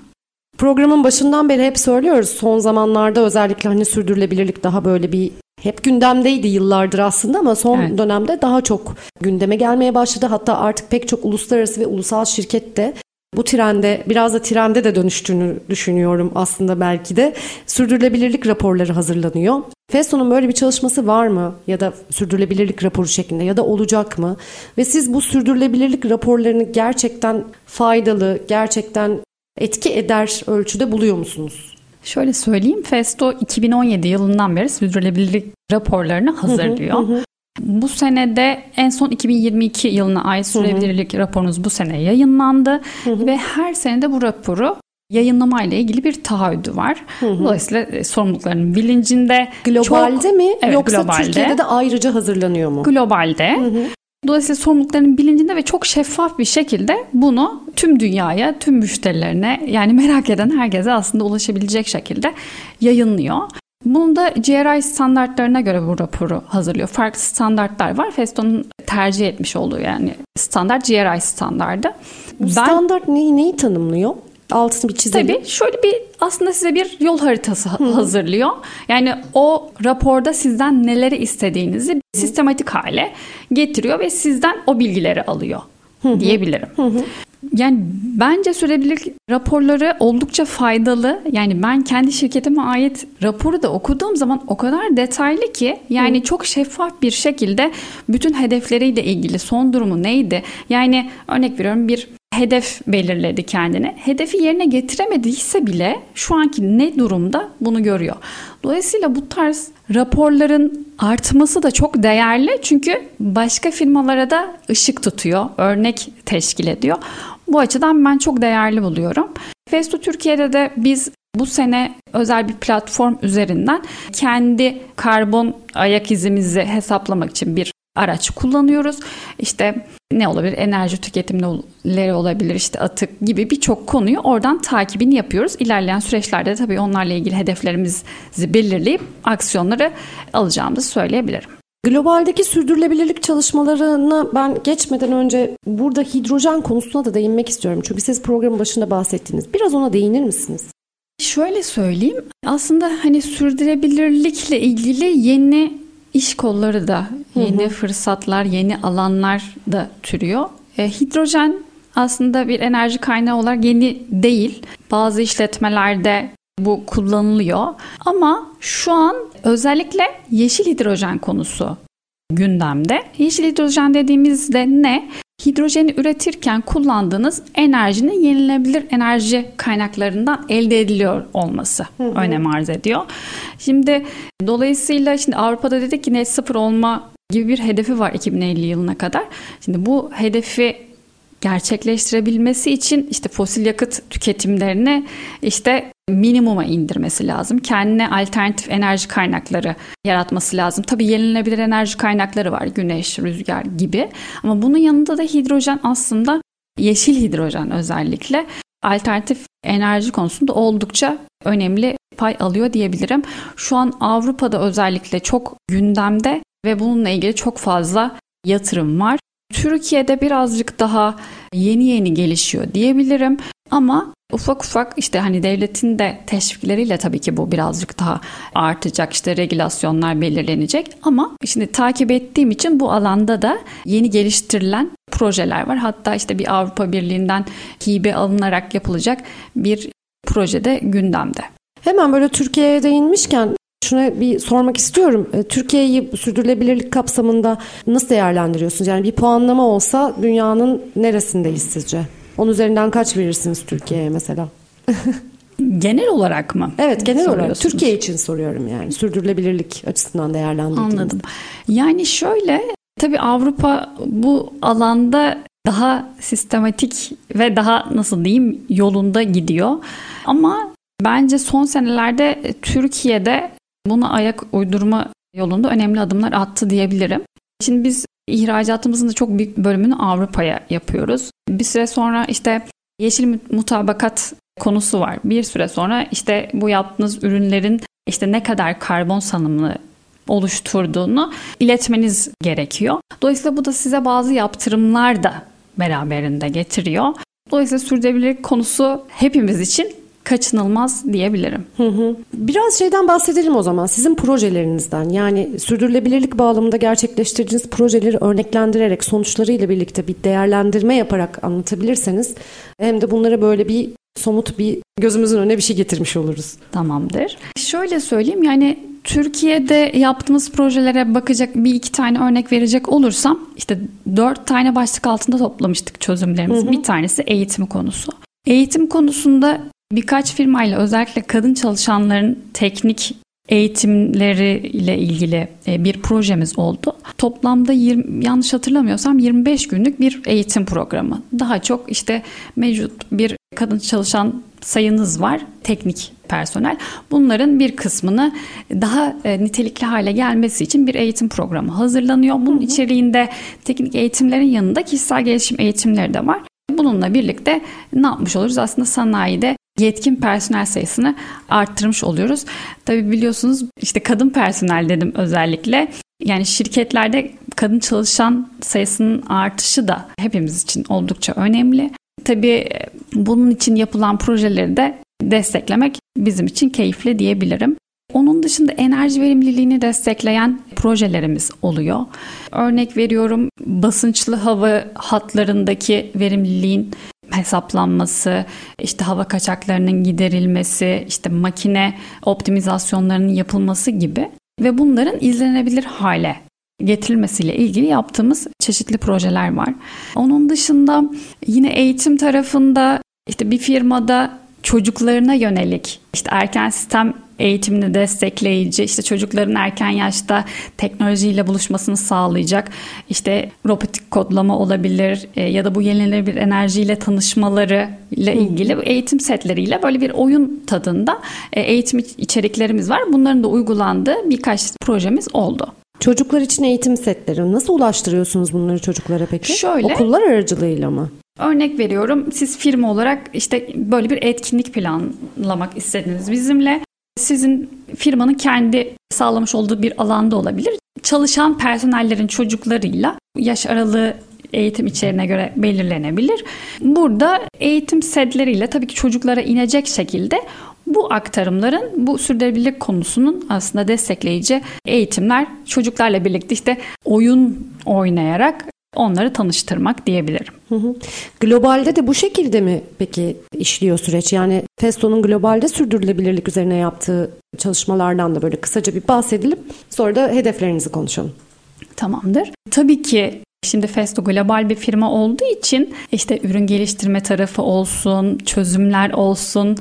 [SPEAKER 2] Programın başından beri hep söylüyoruz. Son zamanlarda özellikle hani sürdürülebilirlik daha böyle bir hep gündemdeydi yıllardır aslında ama son evet. dönemde daha çok gündeme gelmeye başladı. Hatta artık pek çok uluslararası ve ulusal şirket de bu trende biraz da trende de dönüştüğünü düşünüyorum aslında belki de. Sürdürülebilirlik raporları hazırlanıyor. FESO'nun böyle bir çalışması var mı ya da sürdürülebilirlik raporu şeklinde ya da olacak mı? Ve siz bu sürdürülebilirlik raporlarını gerçekten faydalı, gerçekten etki eder ölçüde buluyor musunuz?
[SPEAKER 3] Şöyle söyleyeyim, Festo 2017 yılından beri sürdürülebilirlik raporlarını hazırlıyor. Bu senede en son 2022 yılına ait sürdürülebilirlik raporunuz bu sene yayınlandı ve her senede bu raporu yayınlama ile ilgili bir taahhüdü var. Hı hı. Dolayısıyla e, sorumlulukların bilincinde.
[SPEAKER 2] Globalde çok, mi evet, yoksa globalde. Türkiye'de de ayrıca hazırlanıyor mu?
[SPEAKER 3] Globalde. Hı hı. Dolayısıyla sorumluluklarının bilincinde ve çok şeffaf bir şekilde bunu tüm dünyaya, tüm müşterilerine yani merak eden herkese aslında ulaşabilecek şekilde yayınlıyor. Bunu da GRI standartlarına göre bu raporu hazırlıyor. Farklı standartlar var. Festo'nun tercih etmiş olduğu yani standart GRI standardı.
[SPEAKER 2] Bu ben, standart neyi, neyi tanımlıyor? Altını bir çizelim.
[SPEAKER 3] Tabii şöyle bir aslında size bir yol haritası Hı-hı. hazırlıyor. Yani o raporda sizden neleri istediğinizi Hı-hı. sistematik hale getiriyor ve sizden o bilgileri alıyor Hı-hı. diyebilirim. Hı-hı. Yani bence sürebilirlik raporları oldukça faydalı. Yani ben kendi şirketime ait raporu da okuduğum zaman o kadar detaylı ki yani Hı. çok şeffaf bir şekilde bütün hedefleriyle ilgili son durumu neydi? Yani örnek veriyorum bir hedef belirledi kendine. Hedefi yerine getiremediyse bile şu anki ne durumda bunu görüyor. Dolayısıyla bu tarz raporların artması da çok değerli çünkü başka firmalara da ışık tutuyor, örnek teşkil ediyor. Bu açıdan ben çok değerli buluyorum. Festo Türkiye'de de biz bu sene özel bir platform üzerinden kendi karbon ayak izimizi hesaplamak için bir araç kullanıyoruz. İşte ne olabilir? Enerji tüketimleri olabilir, işte atık gibi birçok konuyu oradan takibini yapıyoruz. İlerleyen süreçlerde tabii onlarla ilgili hedeflerimizi belirleyip aksiyonları alacağımızı söyleyebilirim.
[SPEAKER 2] Globaldeki sürdürülebilirlik çalışmalarına ben geçmeden önce burada hidrojen konusuna da değinmek istiyorum. Çünkü siz programın başında bahsettiniz. Biraz ona değinir misiniz?
[SPEAKER 3] Şöyle söyleyeyim. Aslında hani sürdürülebilirlikle ilgili yeni iş kolları da yeni hı hı. fırsatlar, yeni alanlar da türüyor. E, hidrojen aslında bir enerji kaynağı olarak yeni değil. Bazı işletmelerde bu kullanılıyor. Ama şu an özellikle yeşil hidrojen konusu gündemde. Yeşil hidrojen dediğimizde ne? Hidrojeni üretirken kullandığınız enerjinin yenilenebilir enerji kaynaklarından elde ediliyor olması hı hı. önem arz ediyor. Şimdi dolayısıyla şimdi Avrupa'da dedik ki net sıfır olma gibi bir hedefi var 2050 yılına kadar. Şimdi bu hedefi gerçekleştirebilmesi için işte fosil yakıt tüketimlerini işte minimuma indirmesi lazım. Kendine alternatif enerji kaynakları yaratması lazım. Tabii yenilenebilir enerji kaynakları var. Güneş, rüzgar gibi. Ama bunun yanında da hidrojen aslında yeşil hidrojen özellikle alternatif enerji konusunda oldukça önemli pay alıyor diyebilirim. Şu an Avrupa'da özellikle çok gündemde ve bununla ilgili çok fazla yatırım var. Türkiye'de birazcık daha yeni yeni gelişiyor diyebilirim. Ama ufak ufak işte hani devletin de teşvikleriyle tabii ki bu birazcık daha artacak işte regülasyonlar belirlenecek ama şimdi takip ettiğim için bu alanda da yeni geliştirilen projeler var. Hatta işte bir Avrupa Birliği'nden hibe alınarak yapılacak bir projede gündemde.
[SPEAKER 2] Hemen böyle Türkiye'ye değinmişken şuna bir sormak istiyorum. E, Türkiye'yi sürdürülebilirlik kapsamında nasıl değerlendiriyorsunuz? Yani bir puanlama olsa dünyanın neresindeyiz sizce? Onun üzerinden kaç verirsiniz Türkiye'ye mesela? [laughs]
[SPEAKER 3] genel olarak mı?
[SPEAKER 2] Evet genel olarak Türkiye için soruyorum yani sürdürülebilirlik açısından değerlendirdiğiniz.
[SPEAKER 3] Anladım. Yani şöyle tabii Avrupa bu alanda daha sistematik ve daha nasıl diyeyim yolunda gidiyor. Ama bence son senelerde Türkiye'de buna ayak uydurma yolunda önemli adımlar attı diyebilirim. Şimdi biz ihracatımızın da çok büyük bölümünü Avrupa'ya yapıyoruz. Bir süre sonra işte yeşil mutabakat konusu var. Bir süre sonra işte bu yaptığınız ürünlerin işte ne kadar karbon salımlı oluşturduğunu iletmeniz gerekiyor. Dolayısıyla bu da size bazı yaptırımlar da beraberinde getiriyor. Dolayısıyla sürdürülebilirlik konusu hepimiz için kaçınılmaz diyebilirim.
[SPEAKER 2] Hı hı. Biraz şeyden bahsedelim o zaman. Sizin projelerinizden yani sürdürülebilirlik bağlamında gerçekleştirdiğiniz projeleri örneklendirerek sonuçlarıyla birlikte bir değerlendirme yaparak anlatabilirseniz hem de bunlara böyle bir somut bir gözümüzün önüne bir şey getirmiş oluruz.
[SPEAKER 3] Tamamdır. Şöyle söyleyeyim yani Türkiye'de yaptığımız projelere bakacak bir iki tane örnek verecek olursam işte dört tane başlık altında toplamıştık çözümlerimizi. Bir tanesi eğitim konusu. Eğitim konusunda birkaç firmayla özellikle kadın çalışanların teknik eğitimleri ile ilgili e, bir projemiz oldu. Toplamda 20, yanlış hatırlamıyorsam 25 günlük bir eğitim programı. Daha çok işte mevcut bir kadın çalışan sayınız var, teknik personel. Bunların bir kısmını daha e, nitelikli hale gelmesi için bir eğitim programı hazırlanıyor. Bunun hı hı. içeriğinde teknik eğitimlerin yanında kişisel gelişim eğitimleri de var. Bununla birlikte ne yapmış oluruz? Aslında sanayide yetkin personel sayısını arttırmış oluyoruz. Tabii biliyorsunuz işte kadın personel dedim özellikle. Yani şirketlerde kadın çalışan sayısının artışı da hepimiz için oldukça önemli. Tabii bunun için yapılan projeleri de desteklemek bizim için keyifli diyebilirim. Onun dışında enerji verimliliğini destekleyen projelerimiz oluyor. Örnek veriyorum basınçlı hava hatlarındaki verimliliğin hesaplanması, işte hava kaçaklarının giderilmesi, işte makine optimizasyonlarının yapılması gibi ve bunların izlenebilir hale getirilmesiyle ilgili yaptığımız çeşitli projeler var. Onun dışında yine eğitim tarafında işte bir firmada çocuklarına yönelik işte erken sistem eğitimini destekleyici, işte çocukların erken yaşta teknolojiyle buluşmasını sağlayacak, işte robotik kodlama olabilir e, ya da bu yenilenebilir enerjiyle tanışmaları ile ilgili eğitim setleriyle böyle bir oyun tadında e, eğitim içeriklerimiz var. Bunların da uygulandığı birkaç projemiz oldu.
[SPEAKER 2] Çocuklar için eğitim setleri nasıl ulaştırıyorsunuz bunları çocuklara peki? Şöyle. Okullar aracılığıyla mı?
[SPEAKER 3] Örnek veriyorum siz firma olarak işte böyle bir etkinlik planlamak istediniz bizimle. Sizin firmanın kendi sağlamış olduğu bir alanda olabilir. Çalışan personellerin çocuklarıyla yaş aralığı eğitim içeriğine göre belirlenebilir. Burada eğitim setleriyle tabii ki çocuklara inecek şekilde bu aktarımların bu sürdürülebilirlik konusunun aslında destekleyici eğitimler çocuklarla birlikte işte oyun oynayarak onları tanıştırmak diyebilirim. Hı hı.
[SPEAKER 2] Globalde de bu şekilde mi peki işliyor süreç? Yani Festo'nun globalde sürdürülebilirlik üzerine yaptığı çalışmalardan da böyle kısaca bir bahsedelim. Sonra da hedeflerinizi konuşalım.
[SPEAKER 3] Tamamdır. Tabii ki Şimdi Festo global bir firma olduğu için işte ürün geliştirme tarafı olsun, çözümler olsun,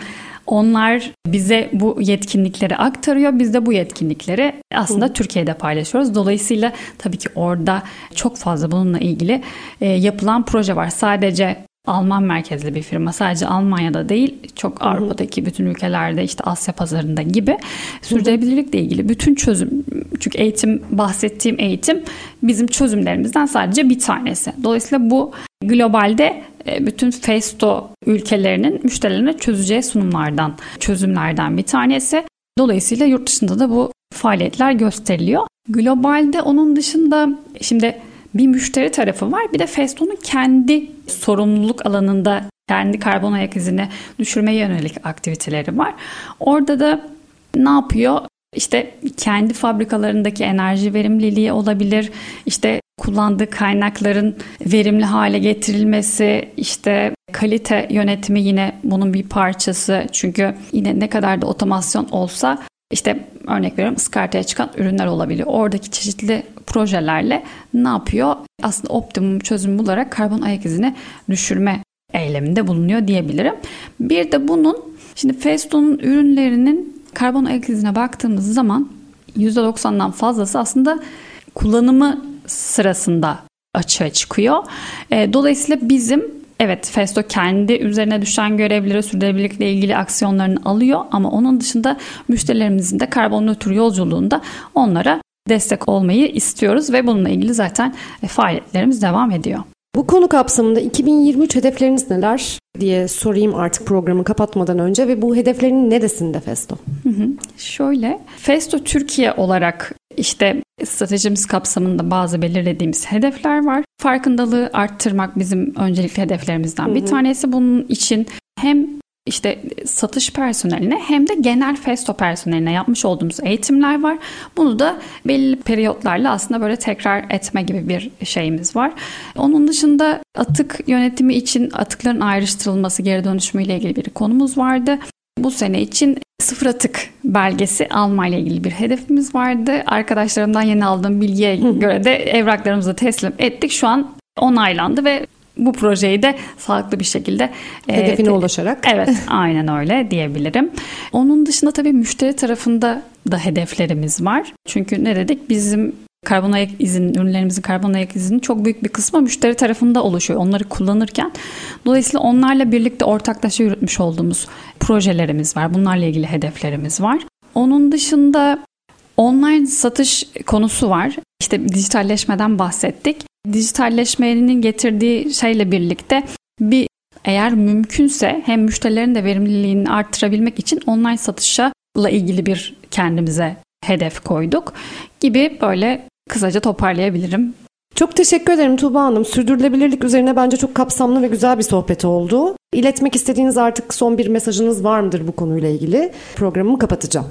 [SPEAKER 3] onlar bize bu yetkinlikleri aktarıyor. Biz de bu yetkinlikleri aslında Hı. Türkiye'de paylaşıyoruz. Dolayısıyla tabii ki orada çok fazla bununla ilgili e, yapılan proje var. Sadece Alman merkezli bir firma. Sadece Almanya'da değil, çok Avrupa'daki bütün ülkelerde işte Asya pazarında gibi sürdürülebilirlikle ilgili bütün çözüm çünkü eğitim bahsettiğim eğitim bizim çözümlerimizden sadece bir tanesi. Dolayısıyla bu globalde e, bütün Festo ülkelerinin müşterilerine çözeceği sunumlardan, çözümlerden bir tanesi. Dolayısıyla yurt dışında da bu faaliyetler gösteriliyor. Globalde onun dışında şimdi bir müşteri tarafı var. Bir de Festo'nun kendi sorumluluk alanında kendi karbon ayak izini düşürmeye yönelik aktiviteleri var. Orada da ne yapıyor? İşte kendi fabrikalarındaki enerji verimliliği olabilir. İşte kullandığı kaynakların verimli hale getirilmesi, işte kalite yönetimi yine bunun bir parçası. Çünkü yine ne kadar da otomasyon olsa işte örnek veriyorum ıskartaya çıkan ürünler olabiliyor. Oradaki çeşitli projelerle ne yapıyor? Aslında optimum çözüm bularak karbon ayak izini düşürme eyleminde bulunuyor diyebilirim. Bir de bunun şimdi Festo'nun ürünlerinin karbon ayak izine baktığımız zaman %90'dan fazlası aslında kullanımı sırasında açığa çıkıyor. E, dolayısıyla bizim Evet Festo kendi üzerine düşen görevleri sürdürülebilirlikle ilgili aksiyonlarını alıyor ama onun dışında müşterilerimizin de karbon nötr yolculuğunda onlara destek olmayı istiyoruz ve bununla ilgili zaten e, faaliyetlerimiz devam ediyor.
[SPEAKER 2] Bu konu kapsamında 2023 hedefleriniz neler diye sorayım artık programı kapatmadan önce ve bu hedeflerin neresinde Festo? Hı hı.
[SPEAKER 3] Şöyle, Festo Türkiye olarak işte stratejimiz kapsamında bazı belirlediğimiz hedefler var. Farkındalığı arttırmak bizim öncelikli hedeflerimizden hı hı. bir tanesi. Bunun için hem işte satış personeline hem de genel festo personeline yapmış olduğumuz eğitimler var. Bunu da belli periyotlarla aslında böyle tekrar etme gibi bir şeyimiz var. Onun dışında atık yönetimi için atıkların ayrıştırılması geri dönüşümü ile ilgili bir konumuz vardı. Bu sene için sıfır atık belgesi alma ile ilgili bir hedefimiz vardı. Arkadaşlarımdan yeni aldığım bilgiye göre de evraklarımızı teslim ettik. Şu an onaylandı ve bu projeyi de sağlıklı bir şekilde
[SPEAKER 2] hedefine e, ulaşarak.
[SPEAKER 3] Evet, [laughs] aynen öyle diyebilirim. Onun dışında tabii müşteri tarafında da hedeflerimiz var. Çünkü ne dedik? Bizim karbon ayak izinin, ürünlerimizin karbon ayak izinin çok büyük bir kısmı müşteri tarafında oluşuyor. Onları kullanırken. Dolayısıyla onlarla birlikte ortaklaşa yürütmüş olduğumuz projelerimiz var. Bunlarla ilgili hedeflerimiz var. Onun dışında online satış konusu var. İşte dijitalleşmeden bahsettik. Dijitalleşmenin getirdiği şeyle birlikte bir eğer mümkünse hem müşterilerin de verimliliğini arttırabilmek için online satışla ilgili bir kendimize hedef koyduk gibi böyle kısaca toparlayabilirim.
[SPEAKER 2] Çok teşekkür ederim Tuğba Hanım. Sürdürülebilirlik üzerine bence çok kapsamlı ve güzel bir sohbet oldu. İletmek istediğiniz artık son bir mesajınız var mıdır bu konuyla ilgili? Programımı kapatacağım.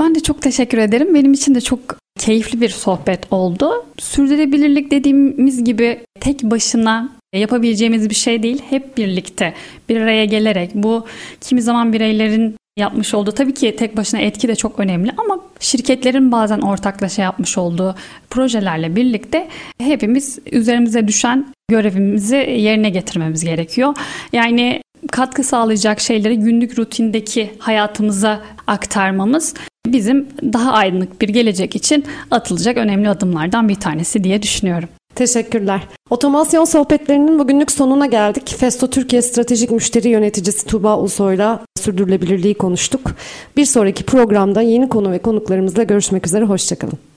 [SPEAKER 3] Ben de çok teşekkür ederim. Benim için de çok keyifli bir sohbet oldu. Sürdürülebilirlik dediğimiz gibi tek başına yapabileceğimiz bir şey değil. Hep birlikte bir araya gelerek bu kimi zaman bireylerin yapmış olduğu tabii ki tek başına etki de çok önemli ama şirketlerin bazen ortaklaşa yapmış olduğu projelerle birlikte hepimiz üzerimize düşen görevimizi yerine getirmemiz gerekiyor. Yani katkı sağlayacak şeyleri günlük rutindeki hayatımıza aktarmamız bizim daha aydınlık bir gelecek için atılacak önemli adımlardan bir tanesi diye düşünüyorum.
[SPEAKER 2] Teşekkürler. Otomasyon sohbetlerinin bugünlük sonuna geldik. Festo Türkiye Stratejik Müşteri Yöneticisi Tuğba Ulusoy'la sürdürülebilirliği konuştuk. Bir sonraki programda yeni konu ve konuklarımızla görüşmek üzere. Hoşçakalın.